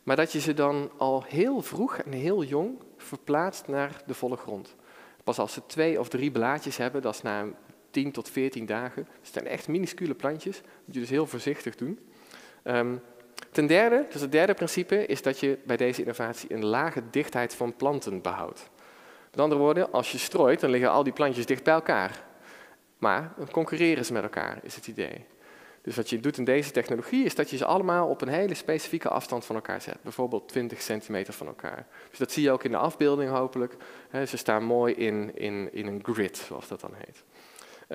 maar dat je ze dan al heel vroeg en heel jong verplaatst naar de volle grond. Pas als ze twee of drie blaadjes hebben, dat is na 10 tot 14 dagen. Het zijn echt minuscule plantjes, moet je dus heel voorzichtig doen. Um, ten derde, dus het derde principe, is dat je bij deze innovatie een lage dichtheid van planten behoudt. Met andere woorden, als je strooit, dan liggen al die plantjes dicht bij elkaar. Maar dan concurreren ze met elkaar, is het idee. Dus wat je doet in deze technologie is dat je ze allemaal op een hele specifieke afstand van elkaar zet. Bijvoorbeeld 20 centimeter van elkaar. Dus dat zie je ook in de afbeelding hopelijk. ze staan mooi in, in, in een grid, zoals dat dan heet.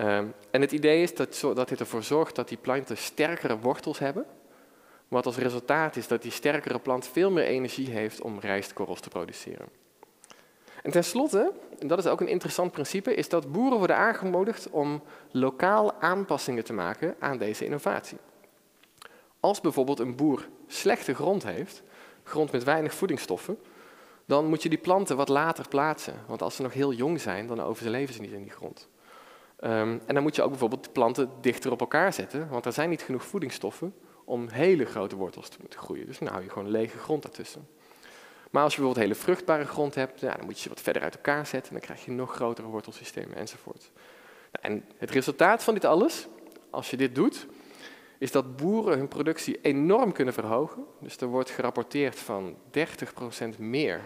Um, en het idee is dat, dat dit ervoor zorgt dat die planten sterkere wortels hebben. Wat als resultaat is dat die sterkere plant veel meer energie heeft om rijstkorrels te produceren. En tenslotte, en dat is ook een interessant principe, is dat boeren worden aangemoedigd om lokaal aanpassingen te maken aan deze innovatie. Als bijvoorbeeld een boer slechte grond heeft, grond met weinig voedingsstoffen, dan moet je die planten wat later plaatsen. Want als ze nog heel jong zijn, dan overleven ze niet in die grond. Um, en dan moet je ook bijvoorbeeld de planten dichter op elkaar zetten, want er zijn niet genoeg voedingsstoffen om hele grote wortels te moeten groeien. Dus dan hou je gewoon lege grond daartussen. Maar als je bijvoorbeeld hele vruchtbare grond hebt, ja, dan moet je ze wat verder uit elkaar zetten. En dan krijg je nog grotere wortelsystemen enzovoort. Nou, en het resultaat van dit alles, als je dit doet, is dat boeren hun productie enorm kunnen verhogen. Dus er wordt gerapporteerd van 30% meer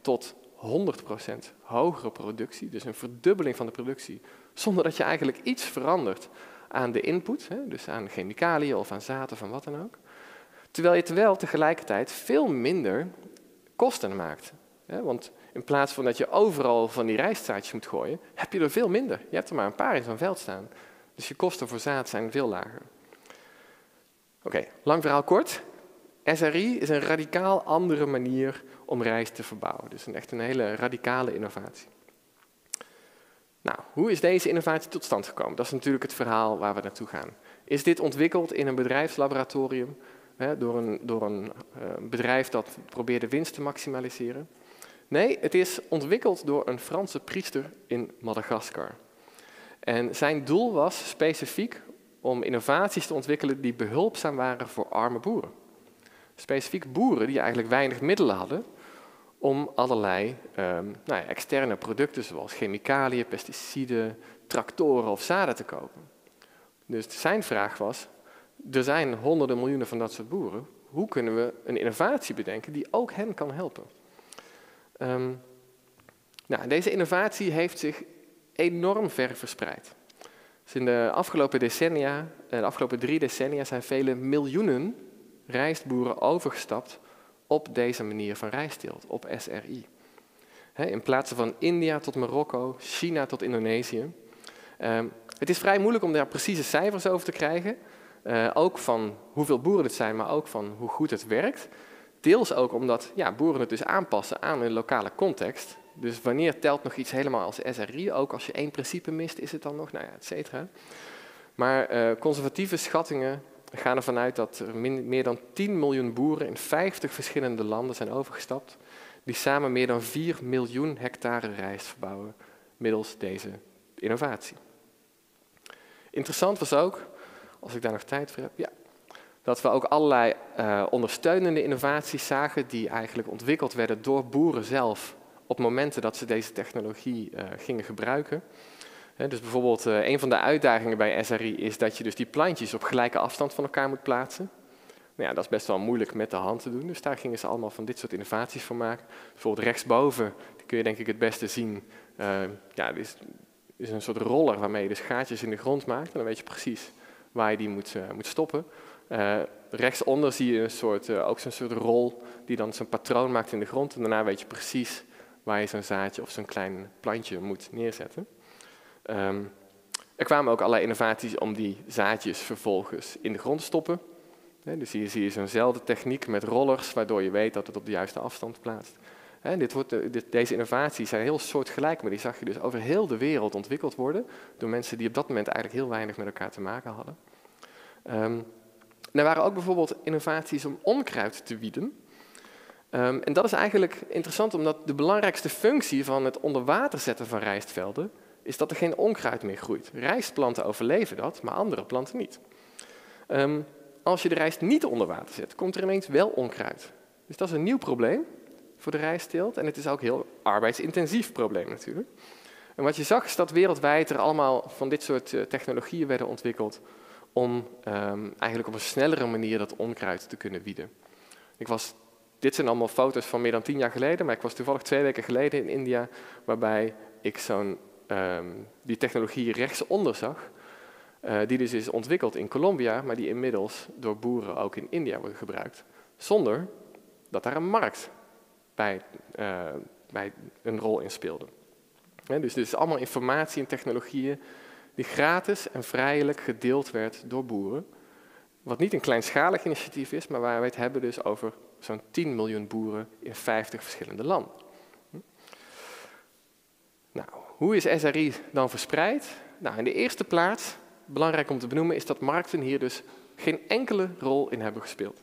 tot 100% hogere productie. Dus een verdubbeling van de productie, zonder dat je eigenlijk iets verandert aan de input, hè, dus aan chemicaliën of aan of aan wat dan ook. Terwijl je terwijl tegelijkertijd veel minder kosten maakt. Want in plaats van dat je overal van die rijstzaadjes moet gooien, heb je er veel minder. Je hebt er maar een paar in zo'n veld staan. Dus je kosten voor zaad zijn veel lager. Oké, lang verhaal kort. SRI is een radicaal andere manier om rijst te verbouwen. Dus echt een hele radicale innovatie. Nou, hoe is deze innovatie tot stand gekomen? Dat is natuurlijk het verhaal waar we naartoe gaan. Is dit ontwikkeld in een bedrijfslaboratorium door, een, door een uh, bedrijf dat probeerde winst te maximaliseren? Nee, het is ontwikkeld door een Franse priester in Madagaskar. En zijn doel was specifiek om innovaties te ontwikkelen die behulpzaam waren voor arme boeren. Specifiek boeren die eigenlijk weinig middelen hadden om allerlei um, nou ja, externe producten zoals chemicaliën, pesticiden, tractoren of zaden te kopen. Dus zijn vraag was, er zijn honderden miljoenen van dat soort boeren, hoe kunnen we een innovatie bedenken die ook hen kan helpen? Um, nou, deze innovatie heeft zich enorm ver verspreid. Dus in de afgelopen decennia, eh, de afgelopen drie decennia, zijn vele miljoenen rijstboeren overgestapt op deze manier van rijstteelt, op SRI. in plaats van India tot Marokko, China tot Indonesië. Ehm, het is vrij moeilijk om daar precieze cijfers over te krijgen. Uh, ook van hoeveel boeren het zijn, maar ook van hoe goed het werkt. Deels ook omdat ja, boeren het dus aanpassen aan hun lokale context. Dus wanneer telt nog iets helemaal als SRI? Ook als je één principe mist, is het dan nog? Nou ja, et cetera. Maar uh, conservatieve schattingen gaan ervan uit dat er meer dan 10 miljoen boeren in 50 verschillende landen zijn overgestapt, die samen meer dan 4 miljoen hectare rijst verbouwen middels deze innovatie. Interessant was ook, als ik daar nog tijd voor heb, ja, dat we ook allerlei uh, ondersteunende innovaties zagen die eigenlijk ontwikkeld werden door boeren zelf op momenten dat ze deze technologie uh, gingen gebruiken dus bijvoorbeeld uh, een van de uitdagingen bij SRI is dat je dus die plantjes op gelijke afstand van elkaar moet plaatsen. Nou ja, dat is best wel moeilijk met de hand te doen, dus daar gingen ze allemaal van dit soort innovaties voor maken. Bijvoorbeeld rechtsboven, die kun je denk ik het beste zien. Ja, dit is, is, een soort roller waarmee je dus gaatjes in de grond maakt en dan weet je precies waar je die moet, uh, moet stoppen. rechtsonder zie je een soort, ook zo'n soort rol die dan zo'n patroon maakt in de grond en daarna weet je precies waar je zo'n zaadje of zo'n klein plantje moet neerzetten. Um, er kwamen ook allerlei innovaties om die zaadjes vervolgens in de grond te stoppen. dus hier zie je zo'nzelfde techniek met rollers, waardoor je weet dat het op de juiste afstand plaatst. Dit wordt, dit, deze innovaties zijn heel soortgelijk, maar die zag je dus over heel de wereld ontwikkeld worden door mensen die op dat moment eigenlijk heel weinig met elkaar te maken hadden. Um, er waren ook bijvoorbeeld innovaties om onkruid te wieden. Um, en dat is eigenlijk interessant, omdat de belangrijkste functie van het onder water zetten van rijstvelden is dat er geen onkruid meer groeit. Rijstplanten overleven dat, maar andere planten niet. Um, als je de rijst niet onder water zet, komt er ineens wel onkruid. Dus dat is een nieuw probleem voor de rijsteelt. En het is ook een heel arbeidsintensief probleem natuurlijk. En wat je zag is dat wereldwijd er allemaal van dit soort eh, technologieën werden ontwikkeld om um, eigenlijk op een snellere manier dat onkruid te kunnen wieden. Ik was, dit zijn allemaal foto's van meer dan tien jaar geleden, maar ik was toevallig twee weken geleden in India, waarbij ik zo'n, um, die technologie rechtsonder zag. Uh, die dus is ontwikkeld in Colombia, maar die inmiddels door boeren ook in India wordt gebruikt. Zonder dat daar een markt bij, uh, bij een rol in speelde. dus dit is allemaal informatie en technologieën die gratis en vrijelijk gedeeld werd door boeren. Wat niet een kleinschalig initiatief is, maar waar we het hebben dus over zo'n 10 miljoen boeren in 50 verschillende landen. Nou, hoe is SRI dan verspreid? Nou, in de eerste plaats, belangrijk om te benoemen, is dat markten hier dus geen enkele rol in hebben gespeeld.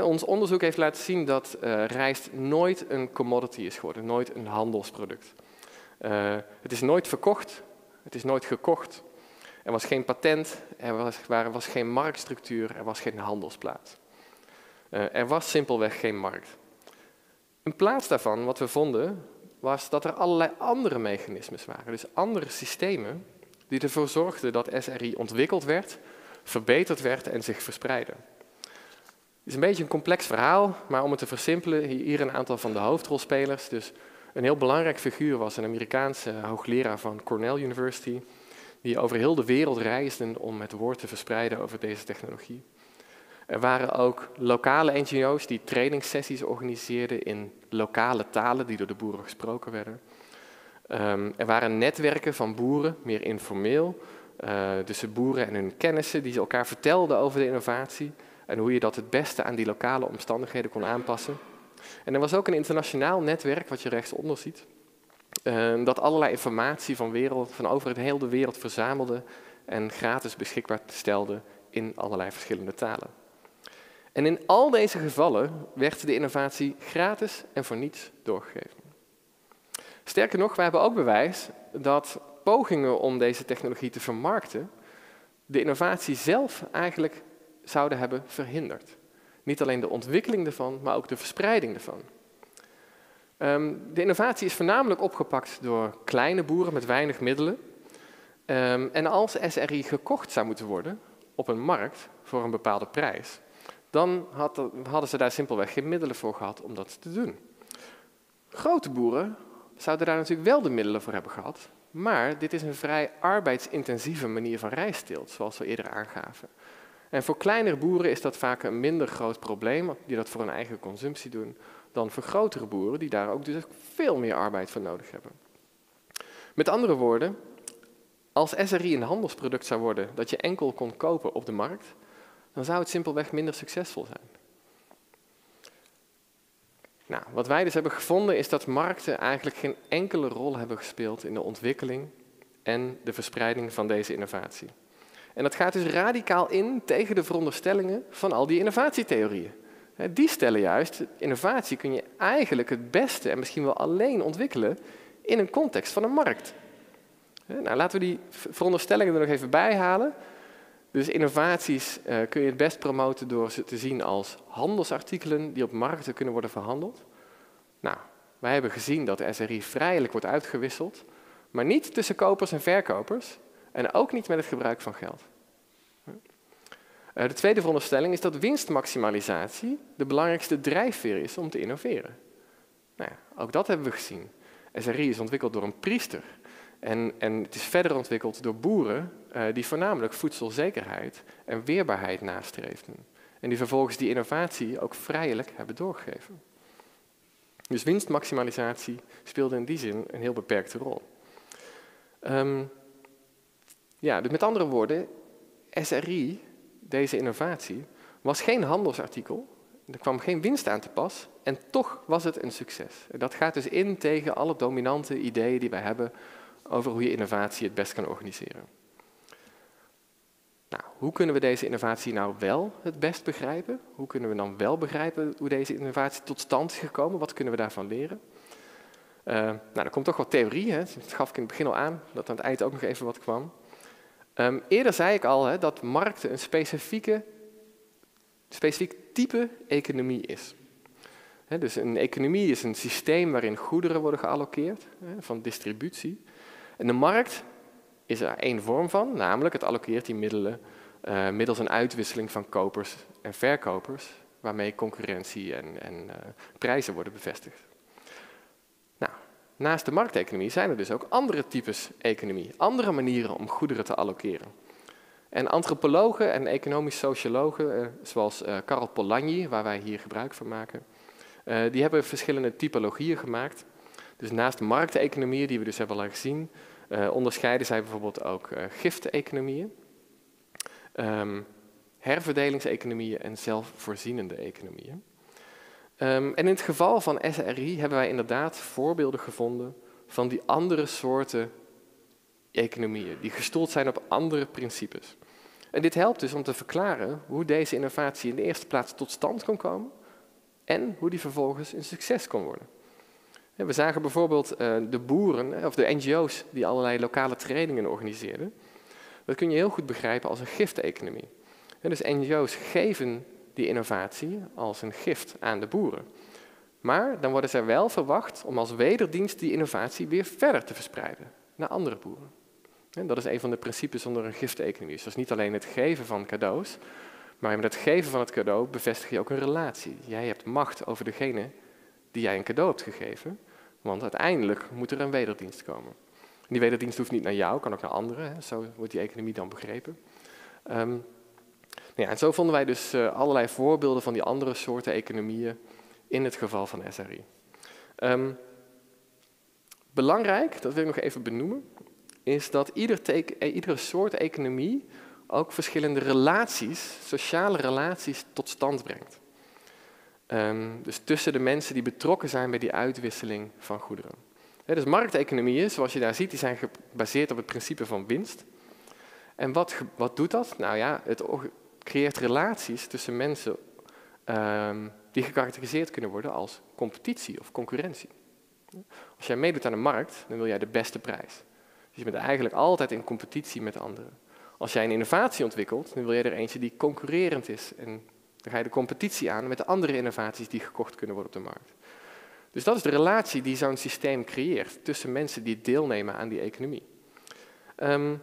Ons onderzoek heeft laten zien dat uh, rijst nooit een commodity is geworden, nooit een handelsproduct. Uh, het is nooit verkocht, het is nooit gekocht. Er was geen patent, er was, was geen marktstructuur, er was geen handelsplaats. Uh, er was simpelweg geen markt. In plaats daarvan, wat we vonden, was dat er allerlei andere mechanismes waren. Dus andere systemen die ervoor zorgden dat SRI ontwikkeld werd, verbeterd werd en zich verspreidde. Is een beetje een complex verhaal, maar om het te versimpelen, hier een aantal van de hoofdrolspelers. Dus een heel belangrijk figuur was een Amerikaanse hoogleraar van Cornell University, die over heel de wereld reisden om het woord te verspreiden over deze technologie. Er waren ook lokale NGO's die trainingssessies organiseerden in lokale talen die door de boeren gesproken werden. Um, er waren netwerken van boeren, meer informeel, uh, tussen boeren en hun kennissen, die elkaar vertelden over de innovatie en hoe je dat het beste aan die lokale omstandigheden kon aanpassen. En er was ook een internationaal netwerk, wat je rechtsonder ziet, uh, dat allerlei informatie van, wereld, van over het hele wereld verzamelde en gratis beschikbaar stelde in allerlei verschillende talen. En in al deze gevallen werd de innovatie gratis en voor niets doorgegeven. Sterker nog, we hebben ook bewijs dat pogingen om deze technologie te vermarkten de innovatie zelf eigenlijk zouden hebben verhinderd. Niet alleen de ontwikkeling ervan, maar ook de verspreiding ervan. Um, de innovatie is voornamelijk opgepakt door kleine boeren met weinig middelen. Um, en als SRI gekocht zou moeten worden op een markt voor een bepaalde prijs, dan had, hadden ze daar simpelweg geen middelen voor gehad om dat te doen. Grote boeren zouden daar natuurlijk wel de middelen voor hebben gehad, maar dit is een vrij arbeidsintensieve manier van rijsteelt, zoals we eerder aangaven. En voor kleinere boeren is dat vaak een minder groot probleem, die dat voor hun eigen consumptie doen, dan voor grotere boeren, die daar ook dus veel meer arbeid voor nodig hebben. Met andere woorden, als SRI een handelsproduct zou worden dat je enkel kon kopen op de markt, dan zou het simpelweg minder succesvol zijn. Nou, wat wij dus hebben gevonden is dat markten eigenlijk geen enkele rol hebben gespeeld in de ontwikkeling en de verspreiding van deze innovatie. En dat gaat dus radicaal in tegen de veronderstellingen van al die innovatietheorieën. Die stellen juist, innovatie kun je eigenlijk het beste en misschien wel alleen ontwikkelen in een context van een markt. Nou, laten we die veronderstellingen er nog even bij halen. Dus innovaties uh, kun je het best promoten door ze te zien als handelsartikelen die op markten kunnen worden verhandeld. Nou, wij hebben gezien dat SRI vrijelijk wordt uitgewisseld, maar niet tussen kopers en verkopers en ook niet met het gebruik van geld. Uh, de tweede veronderstelling is dat winstmaximalisatie de belangrijkste drijfveer is om te innoveren. Nou ja, ook dat hebben we gezien. SRI is ontwikkeld door een priester en, en het is verder ontwikkeld door boeren uh, die voornamelijk voedselzekerheid en weerbaarheid nastreefden. En die vervolgens die innovatie ook vrijelijk hebben doorgegeven. Dus winstmaximalisatie speelde in die zin een heel beperkte rol. Um, ja, dus met andere woorden, SRI, deze innovatie, was geen handelsartikel. Er kwam geen winst aan te pas en toch was het een succes. Dat gaat dus in tegen alle dominante ideeën die wij hebben over hoe je innovatie het best kan organiseren. Nou, hoe kunnen we deze innovatie nou wel het best begrijpen? Hoe kunnen we dan wel begrijpen hoe deze innovatie tot stand is gekomen? Wat kunnen we daarvan leren? Uh, nou, er komt toch wat theorie, hè? dat gaf ik in het begin al aan, dat aan het eind ook nog even wat kwam. Um, eerder zei ik al dat markten een specifieke, specifiek type economie is. dus een economie is een systeem waarin goederen worden geallockeerd, van distributie. En de markt is er één vorm van, namelijk het allokeert die middelen uh, middels een uitwisseling van kopers en verkopers, waarmee concurrentie en, en uh, prijzen worden bevestigd. Naast de markteconomie zijn er dus ook andere types economie, andere manieren om goederen te allokeren. En antropologen en economisch sociologen, uh, zoals Karl Polanyi, waar wij hier gebruik van maken, die hebben verschillende typologieën gemaakt. Dus naast markteconomieën, die we dus hebben al gezien, onderscheiden zij bijvoorbeeld ook gifteconomieën um, herverdelingseconomieën en zelfvoorzienende economieën. Um, en in het geval van SRI hebben wij inderdaad voorbeelden gevonden van die andere soorten economieën, die gestoeld zijn op andere principes. En dit helpt dus om te verklaren hoe deze innovatie in de eerste plaats tot stand kon komen en hoe die vervolgens een succes kon worden. We zagen bijvoorbeeld uh, de boeren, of de NGO's, die allerlei lokale trainingen organiseerden. Dat kun je heel goed begrijpen als een gifteconomie. Dus NGO's geven die innovatie als een gift aan de boeren. Maar dan worden ze wel verwacht om als wederdienst die innovatie weer verder te verspreiden naar andere boeren. En dat is een van de principes onder een gifteconomie. Dus dat is niet alleen het geven van cadeaus, maar met het geven van het cadeau bevestig je ook een relatie. Jij hebt macht over degene die jij een cadeau hebt gegeven, want uiteindelijk moet er een wederdienst komen die wederdienst hoeft niet naar jou, kan ook naar anderen. Hè. Zo wordt die economie dan begrepen. Um, nou ja, en zo vonden wij dus uh, allerlei voorbeelden van die andere soorten economieën in het geval van SRI. Ehm, belangrijk, dat wil ik nog even benoemen, is dat ieder eh, iedere soort economie ook verschillende relaties, sociale relaties, tot stand brengt. Um, dus tussen de mensen die betrokken zijn bij die uitwisseling van goederen dus markteconomieën, zoals je daar ziet, die zijn gebaseerd op het principe van winst. En wat, wat doet dat? Nou ja, het creëert relaties tussen mensen um, die gekarakteriseerd kunnen worden als competitie of concurrentie. Als jij meedoet aan de markt, dan wil jij de beste prijs. Dus je bent eigenlijk altijd in competitie met anderen. Als jij een innovatie ontwikkelt, dan wil jij er eentje die concurrerend is. En dan ga je de competitie aan met de andere innovaties die gekocht kunnen worden op de markt. Dus dat is de relatie die zo'n systeem creëert tussen mensen die deelnemen aan die economie. Um,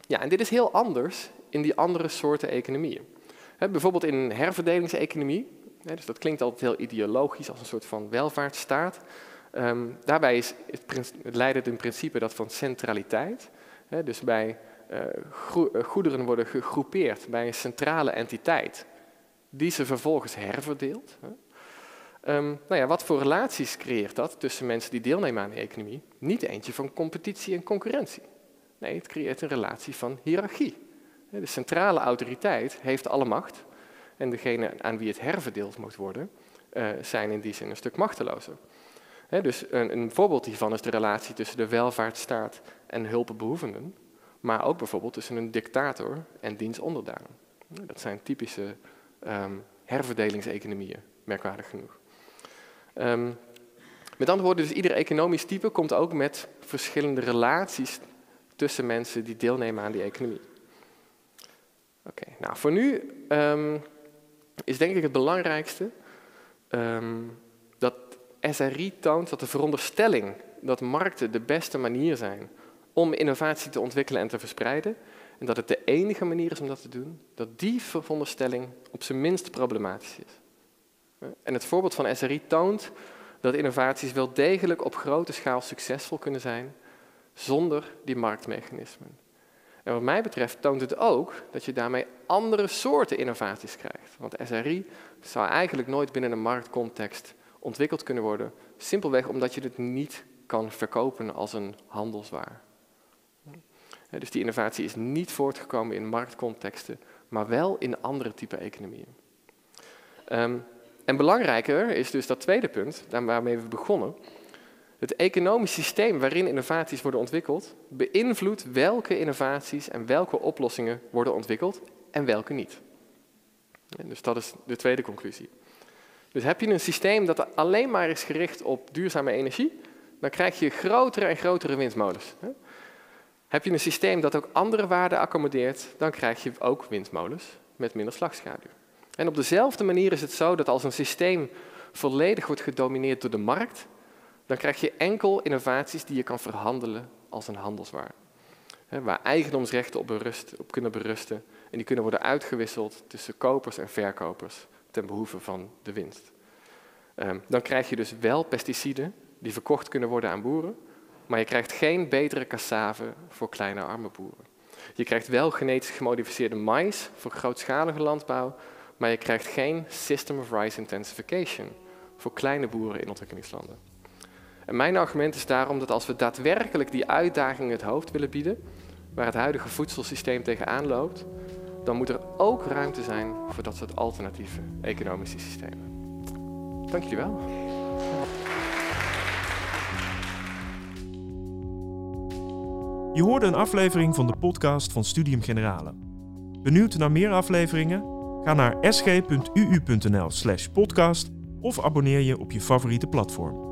ja, en dit is heel anders in die andere soorten economieën. bijvoorbeeld in een herverdelingseconomie, dus dat klinkt altijd heel ideologisch als een soort van welvaartsstaat. Um, daarbij is het, het in principe dat van centraliteit. dus bij uh, goederen worden gegroepeerd bij een centrale entiteit, die ze vervolgens herverdeelt. Um, nou ja, wat voor relaties creëert dat tussen mensen die deelnemen aan de economie? Niet eentje van competitie en concurrentie. Nee, het creëert een relatie van hiërarchie. De centrale autoriteit heeft alle macht en degene aan wie het herverdeeld moet worden, uh, zijn in die zin een stuk machtelozer. dus een, een, voorbeeld hiervan is de relatie tussen de welvaartsstaat en hulpbehoevenden, maar ook bijvoorbeeld tussen een dictator en diens onderdanen. Dat zijn typische um, herverdelingseconomieën, merkwaardig genoeg. Um, met andere woorden, dus ieder economisch type komt ook met verschillende relaties tussen mensen die deelnemen aan die economie. Oké, nou voor nu um, is denk ik het belangrijkste um, dat SRI toont dat de veronderstelling dat markten de beste manier zijn om innovatie te ontwikkelen en te verspreiden, en dat het de enige manier is om dat te doen, dat die veronderstelling op zijn minst problematisch is. En het voorbeeld van SRI toont dat innovaties wel degelijk op grote schaal succesvol kunnen zijn zonder die marktmechanismen. En wat mij betreft toont het ook dat je daarmee andere soorten innovaties krijgt. Want SRI zou eigenlijk nooit binnen een marktcontext ontwikkeld kunnen worden, simpelweg omdat je het niet kan verkopen als een handelswaar. Dus die innovatie is niet voortgekomen in marktcontexten, maar wel in andere type economieën. Um, en belangrijker is dus dat tweede punt, waarmee we begonnen. Het economisch systeem waarin innovaties worden ontwikkeld, beïnvloedt welke innovaties en welke oplossingen worden ontwikkeld en welke niet. dus dat is de tweede conclusie. Dus heb je een systeem dat alleen maar is gericht op duurzame energie, dan krijg je grotere en grotere windmolens. Heb je een systeem dat ook andere waarden accommodeert, dan krijg je ook windmolens met minder slagschaduw. En op dezelfde manier is het zo dat als een systeem volledig wordt gedomineerd door de markt, dan krijg je enkel innovaties die je kan verhandelen als een handelswaar. waar eigendomsrechten op, kunnen berusten en die kunnen worden uitgewisseld tussen kopers en verkopers ten behoeve van de winst. Ehm, dan krijg je dus wel pesticiden die verkocht kunnen worden aan boeren, maar je krijgt geen betere cassave voor kleine arme boeren. Je krijgt wel genetisch gemodificeerde mais voor grootschalige landbouw, maar je krijgt geen System of Rice Intensification voor kleine boeren in ontwikkelingslanden. En mijn argument is daarom dat als we daadwerkelijk die uitdaging het hoofd willen bieden, waar het huidige voedselsysteem tegenaan loopt, dan moet er ook ruimte zijn voor dat soort alternatieve economische systemen. Dank jullie wel. Je hoorde een aflevering van de podcast van Studium Generale. Benieuwd naar meer afleveringen? Ga naar sg.uu.nl/podcast of abonneer je op je favoriete platform.